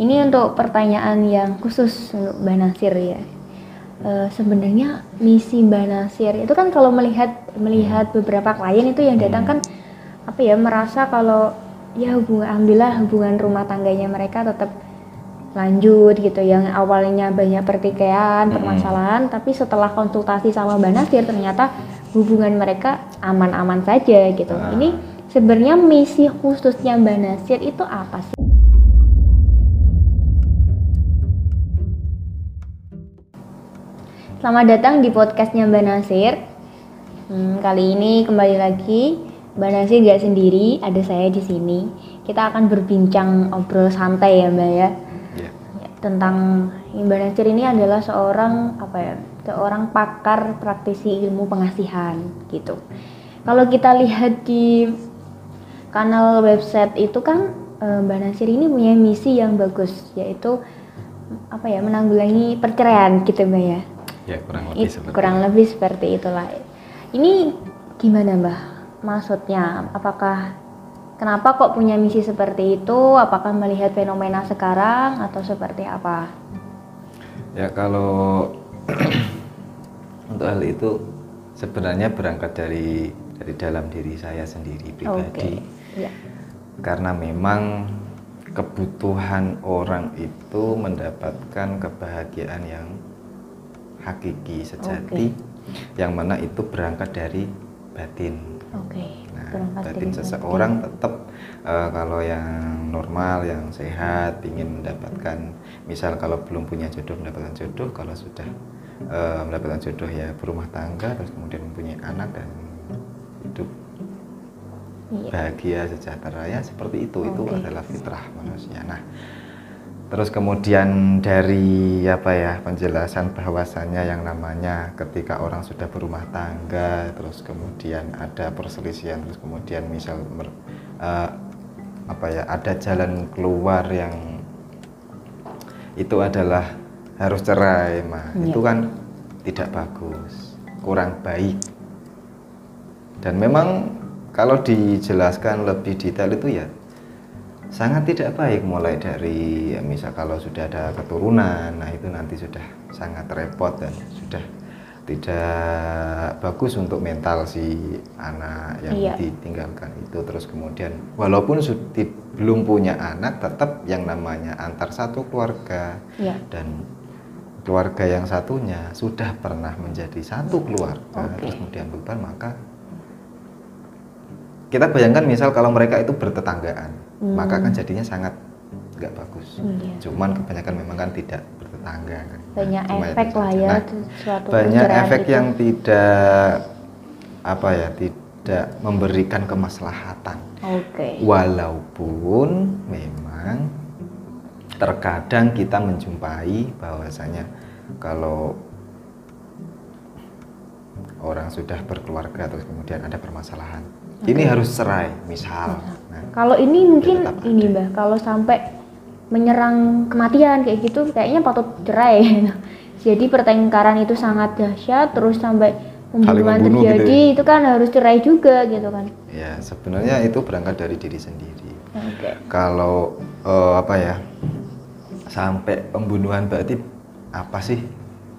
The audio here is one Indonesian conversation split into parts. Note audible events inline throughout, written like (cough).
Ini untuk pertanyaan yang khusus untuk Mbak Nasir ya. E, sebenarnya misi Mbak Nasir itu kan kalau melihat melihat beberapa klien itu yang datang kan apa ya merasa kalau ya hubungan alhamdulillah hubungan rumah tangganya mereka tetap lanjut gitu. Yang awalnya banyak pertikaian permasalahan tapi setelah konsultasi sama Mbak Nasir ternyata hubungan mereka aman-aman saja gitu. Ah. ini sebenarnya misi khususnya Mbak Nasir itu apa sih Selamat datang di podcastnya Mbak Nasir. Hmm, kali ini kembali lagi Mbak Nasir gak sendiri, ada saya di sini. Kita akan berbincang obrol santai ya Mbak ya. Ya, Tentang Mbak Nasir ini adalah seorang apa ya? Seorang pakar praktisi ilmu pengasihan gitu. Kalau kita lihat di kanal website itu kan eh, Mbak Nasir ini punya misi yang bagus yaitu apa ya menanggulangi perceraian gitu Mbak ya. Ya kurang lebih It- seperti kurang lebih seperti itulah. Ini gimana Mbah? Maksudnya apakah kenapa kok punya misi seperti itu? Apakah melihat fenomena sekarang atau seperti apa? Ya kalau (clears throat) untuk hal itu sebenarnya berangkat dari dari dalam diri saya sendiri pribadi. Ya. Karena memang kebutuhan orang itu mendapatkan kebahagiaan yang hakiki sejati yang mana itu berangkat dari batin. Oke. Nah, berangkat batin seseorang tetap eh, kalau yang normal, yang sehat, ingin mendapatkan, misal kalau belum punya jodoh mendapatkan jodoh, kalau sudah eh, mendapatkan jodoh ya berumah tangga, terus kemudian mempunyai anak dan hidup Iya. bahagia sejahtera ya seperti itu itu Oke. adalah fitrah manusia. Nah, terus kemudian dari apa ya penjelasan bahwasannya yang namanya ketika orang sudah berumah tangga, terus kemudian ada perselisihan, terus kemudian misal mer- eh, apa ya ada jalan keluar yang itu adalah harus cerai, mah Iya. itu kan tidak bagus, kurang baik dan memang kalau dijelaskan lebih detail itu ya sangat tidak baik mulai dari ya, misal kalau sudah ada keturunan nah itu nanti sudah sangat repot dan sudah tidak bagus untuk mental si anak yang Iya. ditinggalkan itu terus kemudian walaupun sudah belum punya anak tetap yang namanya antar satu keluarga Iya. dan keluarga yang satunya sudah pernah menjadi satu keluarga Oke. terus kemudian bubar maka kita bayangkan misal kalau mereka itu bertetanggaan Hmm. maka kan jadinya sangat nggak bagus Iya. cuman kebanyakan memang kan tidak bertetangga kan Banyak Cuma efek itu lah ya Nah, suatu banyak efek itu. yang tidak apa ya tidak memberikan kemaslahatan Oke. walaupun memang terkadang kita menjumpai bahwasanya kalau orang sudah berkeluarga terus kemudian ada permasalahan. Ini harus cerai misal. Nah, Kalau ini mungkin ini mbah, kalau sampai menyerang kematian kayak gitu, kayaknya patut cerai. (laughs) Jadi pertengkaran itu sangat dahsyat, terus sampai pembunuhan membunuh gitu terjadi, itu kan harus cerai juga gitu kan. ya sebenarnya itu berangkat dari diri sendiri. Oke. kalau eh, apa ya sampai pembunuhan berarti apa sih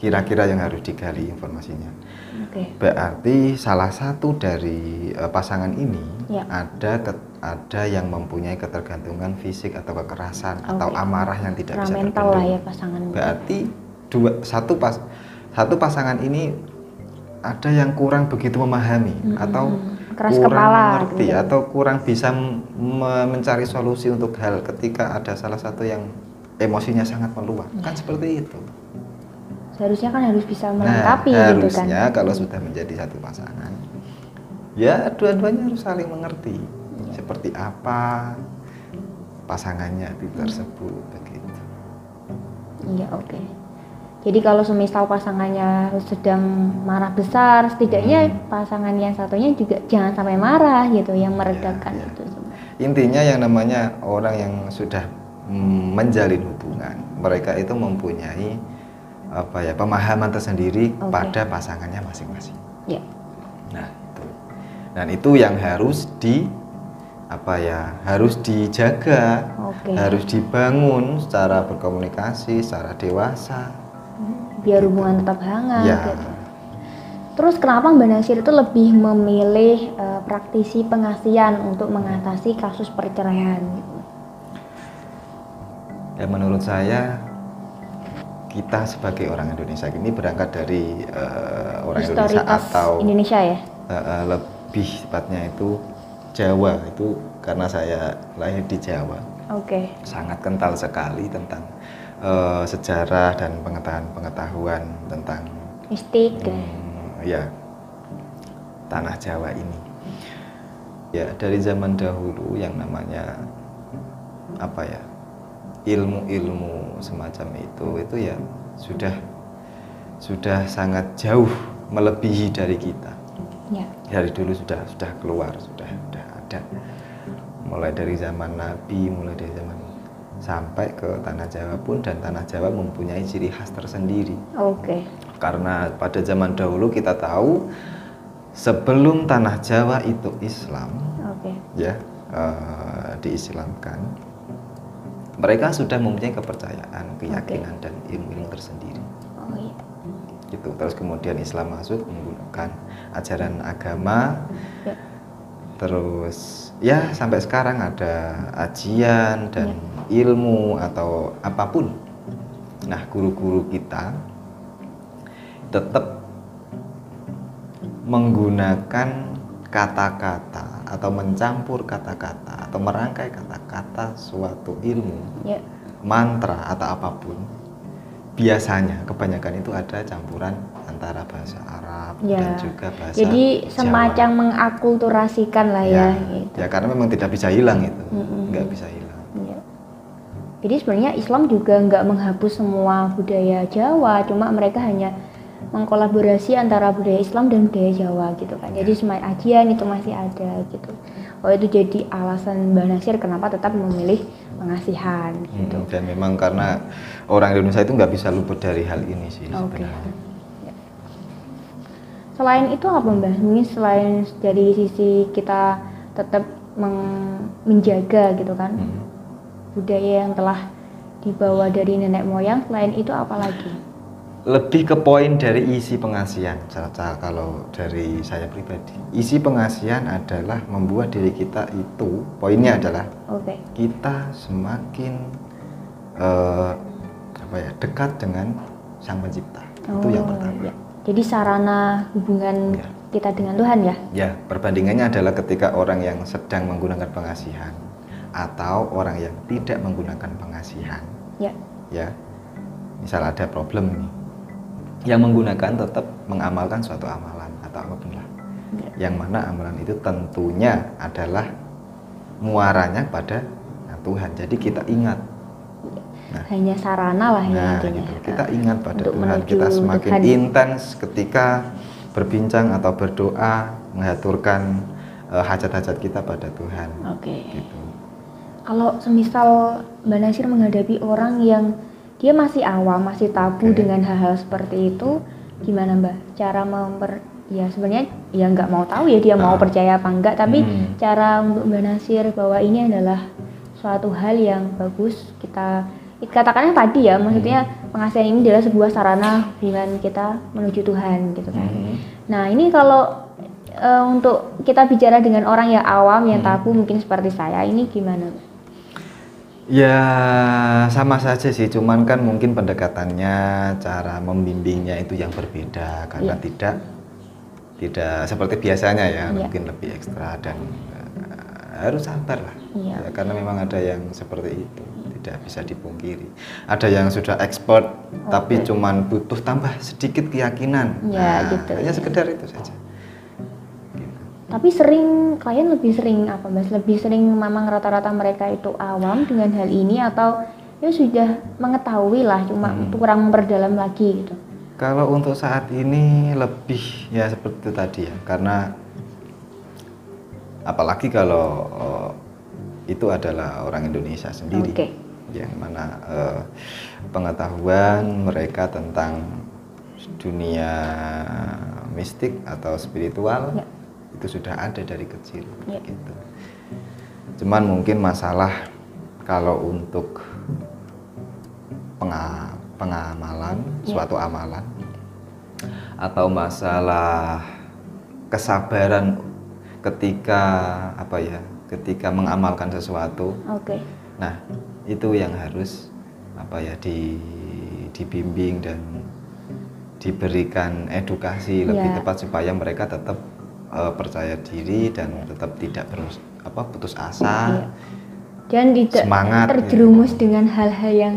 kira-kira yang harus digali informasinya Oke. Berarti salah satu dari eh, pasangan ini Ya. ada ke- ada yang mempunyai ketergantungan fisik atau kekerasan atau Oke. amarah yang tidak Secara bisa mental lah terbendung. ya pasangan. Berarti dua satu pas satu pasangan ini ada yang kurang begitu memahami Mm-mm. atau Keras kurang kepala mengerti gitu. atau kurang bisa mencari solusi untuk hal ketika ada salah satu yang emosinya sangat meluap kan seperti itu. Seharusnya kan harus bisa Nah, melengkapi gitu kan. harusnya kalau sudah menjadi satu pasangan, ya dua-duanya harus saling mengerti Iya. seperti apa pasangannya itu tersebut begitu. Iya oke. Jadi kalau semisal pasangannya sedang marah besar, setidaknya Hmm. pasangan yang satunya juga jangan sampai marah gitu, yang meredakan iya. itu semua. Intinya yang namanya orang yang sudah mm, menjalin hubungan, mereka itu mempunyai apa ya pemahaman tersendiri Oke. pada pasangannya masing-masing. Ya. Nah, itu. Dan itu yang harus apa ya harus dijaga, Oke. harus dibangun secara berkomunikasi, secara dewasa. biar hubungan tetap hangat Ya. gitu. Terus kenapa Mbak Nasir itu lebih memilih eh, praktisi pengasihan untuk mengatasi kasus perceraian gitu? Ya menurut saya kita sebagai orang Indonesia ini berangkat dari eh, orang Indonesia Historitas atau Indonesia ya? eh, eh, lebih tepatnya itu Jawa itu karena saya lahir di Jawa Oke. sangat kental sekali tentang eh, sejarah dan pengetahuan-pengetahuan tentang Mistik hmm, ya tanah Jawa ini. Ya dari zaman dahulu yang namanya apa ya ilmu-ilmu semacam itu itu ya sudah sudah sangat jauh melebihi dari kita Ya. dari dulu sudah sudah keluar sudah sudah ada mulai dari zaman Nabi mulai dari zaman sampai ke tanah Jawa pun dan tanah Jawa mempunyai ciri khas tersendiri Oke. karena pada zaman dahulu kita tahu sebelum tanah Jawa itu Islam Oke. ya eh, diislamkan mereka sudah mempunyai kepercayaan keyakinan dan ilmu-ilmu tersendiri. Oh iya. gitu. Terus kemudian Islam masuk menggunakan ajaran agama. Ya. terus ya sampai sekarang ada ajian dan ilmu atau apa pun. Nah guru-guru kita tetap menggunakan kata-kata atau mencampur kata-kata atau merangkai kata-kata suatu ilmu Ya. mantra atau apa pun biasanya kebanyakan itu ada campuran antara bahasa Arab Ya. dan juga bahasa Jadi Jawa. semacam mengakulturasikan lah ya, gitu. ya karena memang tidak bisa hilang itu Mm-mm. nggak bisa hilang Iya. Jadi sebenarnya Islam juga nggak menghapus semua budaya Jawa, cuma mereka hanya mengkolaborasi antara budaya Islam dan budaya Jawa gitu kan. Jadi semai ajian itu masih ada gitu. Oh itu jadi alasan Mbak Nasir kenapa tetap memilih pengasihan gitu. Mm, dan memang karena orang Indonesia itu nggak bisa luput dari hal ini sih Oke. sebenarnya Ya. Selain itu apa Mbak? Mungkin selain dari sisi kita tetap menjaga gitu kan Mm. budaya yang telah dibawa dari nenek moyang. Selain itu apa lagi? Lebih ke poin dari isi pengasihan Caca, kalau dari saya pribadi isi pengasihan adalah membuat diri kita itu poinnya adalah Oke. kita semakin eh, apa ya dekat dengan sang pencipta itu yang Oh, pertama ya. Jadi sarana hubungan Ya. kita dengan Tuhan ya. ya perbandingannya adalah ketika orang yang sedang menggunakan pengasihan atau orang yang tidak menggunakan pengasihan Ya. ya misal ada problem nih yang menggunakan tetap mengamalkan suatu amalan atau apa pun lah Ya. yang mana amalan itu tentunya adalah muaranya pada Tuhan jadi kita ingat nah Hanya sarana lah ya Nah, intinya. gitu. kita ingat pada Untuk Tuhan. Kita semakin Tuhan. intens ketika berbincang atau berdoa, mengaturkan eh, hajat-hajat kita pada Tuhan. Oke. Gitu. Kalau semisal Mbak Nasir menghadapi orang yang dia masih awam, masih tabu Oke. dengan hal-hal seperti itu, gimana Mbak? Cara memper ya sebenarnya ya nggak mau tahu ya dia mau Ah. percaya apa enggak, tapi Hmm. cara untuk Mbak Nasir bahwa ini adalah suatu hal yang bagus kita katakannya tadi ya, maksudnya Hmm. pengasihan ini adalah sebuah sarana hubungan kita menuju Tuhan gitu kan. Hmm. Nah ini kalau eh, untuk kita bicara dengan orang yang awam yang Hmm. tabu mungkin seperti saya ini gimana? Ya sama saja sih, cuman kan mungkin pendekatannya, cara membimbingnya itu yang berbeda karena Iya. tidak tidak seperti biasanya ya, Iya. mungkin lebih ekstra dan eh, harus sabar lah. Iya. Ya, karena memang ada yang seperti itu, tidak bisa dipungkiri. Ada yang sudah expert tapi Oke. cuman butuh tambah sedikit keyakinan. Ya, Nah, gitu, Hanya ya. sekedar itu saja. Tapi sering klien lebih sering apa mas? Lebih sering memang rata-rata mereka itu awam dengan hal ini atau ya sudah mengetahui lah cuma Hmm. kurang memperdalam lagi gitu. Kalau untuk saat ini lebih ya seperti itu tadi ya, karena apalagi kalau eh, itu adalah orang Indonesia sendiri, Oke. yang mana eh, pengetahuan mereka tentang dunia mistik atau spiritual Ya. Itu sudah ada dari kecil, Ya. gitu. cuman mungkin masalah kalau untuk penga- pengamalan Ya. suatu amalan atau masalah kesabaran ketika apa ya ketika mengamalkan sesuatu Oke. nah itu yang harus apa ya di dibimbing dan diberikan edukasi lebih Ya. tepat supaya mereka tetap eh, percaya diri dan tetap tidak terus apa putus asa Iya. Dan tidak Semangat, terjerumus dengan hal-hal yang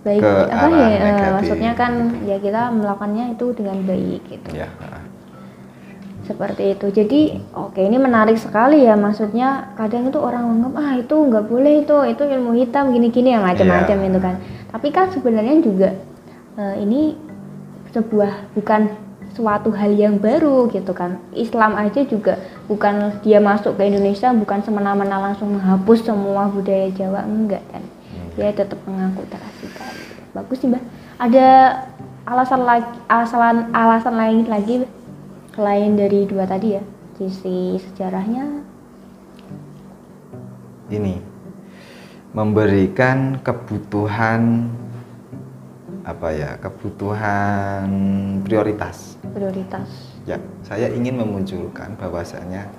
baik Ke apa arah ya eh, negatif. maksudnya kan ya kita melakukannya itu dengan baik gitu. ya seperti itu jadi oke ini menarik sekali ya maksudnya kadang itu orang menganggap ah itu nggak boleh itu itu ilmu hitam gini-gini ya macam-macam Iya. itu kan tapi kan sebenarnya juga eh, ini sebuah bukan suatu hal yang baru gitu kan. Islam aja juga bukan dia masuk ke Indonesia bukan semena-mena langsung menghapus semua budaya Jawa enggak kan. Dia tetap mengaku Bali. bagus sih mbak. Ada alasan lagi alasan alasan lain lagi selain dari dua tadi ya sisi sejarahnya? Ini. Memberikan kebutuhan apa ya kebutuhan prioritas prioritas ya saya ingin memunculkan bahwasanya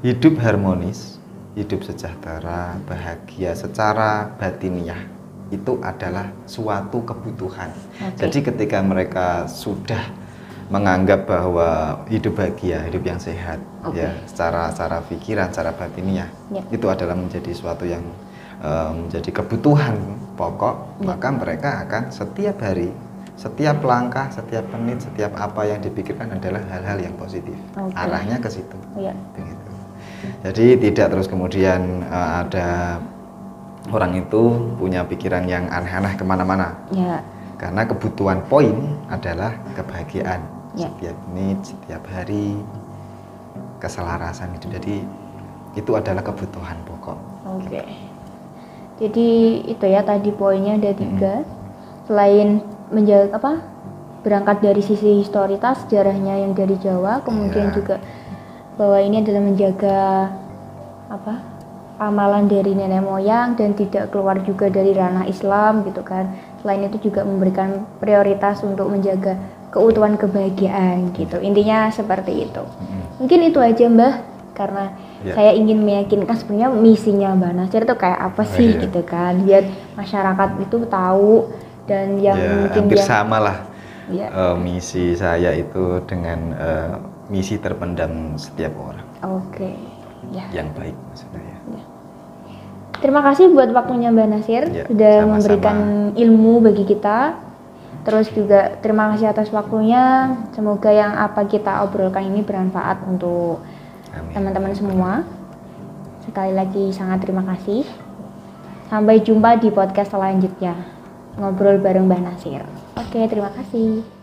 hidup harmonis hidup sejahtera bahagia secara batiniah itu adalah suatu kebutuhan Oke. jadi ketika mereka sudah menganggap bahwa hidup bahagia hidup yang sehat Oke. ya secara secara pikiran secara batiniah Ya. itu adalah menjadi suatu yang eh, menjadi kebutuhan pokok Ya. maka mereka akan setiap hari setiap langkah setiap menit setiap apa yang dipikirkan adalah hal-hal yang positif. Oke. arahnya ke situ. Ya begitu. Jadi tidak terus kemudian eh, ada orang itu punya pikiran yang aneh-aneh ke mana-mana. Ya karena kebutuhan poin adalah kebahagiaan. Ya. setiap menit setiap hari keselarasan itu jadi itu adalah kebutuhan pokok. Oke. Jadi itu ya tadi poinnya ada tiga. Selain menjaga apa berangkat dari sisi historitas sejarahnya yang dari Jawa kemudian Ya. juga bahwa ini adalah menjaga apa amalan dari nenek moyang dan tidak keluar juga dari ranah Islam gitu kan selain itu juga memberikan prioritas untuk menjaga keutuhan kebahagiaan gitu intinya seperti itu Mm-mm. mungkin itu aja mbah karena Ya. saya ingin meyakinkan sebenarnya misinya mbak Nasir itu kayak apa Oh, sih iya. gitu kan biar masyarakat itu tahu dan yang ya mungkin hampir yang sama lah ya eh, misi saya itu dengan eh, misi terpendam setiap orang oke ya yang baik maksudnya ya. Terima kasih buat waktunya Mbak Nasir Ya, sudah sama-sama. memberikan ilmu bagi kita. Terus juga terima kasih atas waktunya. Semoga yang apa kita obrolkan ini bermanfaat untuk teman-teman semua. Sekali lagi sangat terima kasih. Sampai jumpa di podcast selanjutnya. Ngobrol bareng Mbak Nasir. Oke, terima kasih.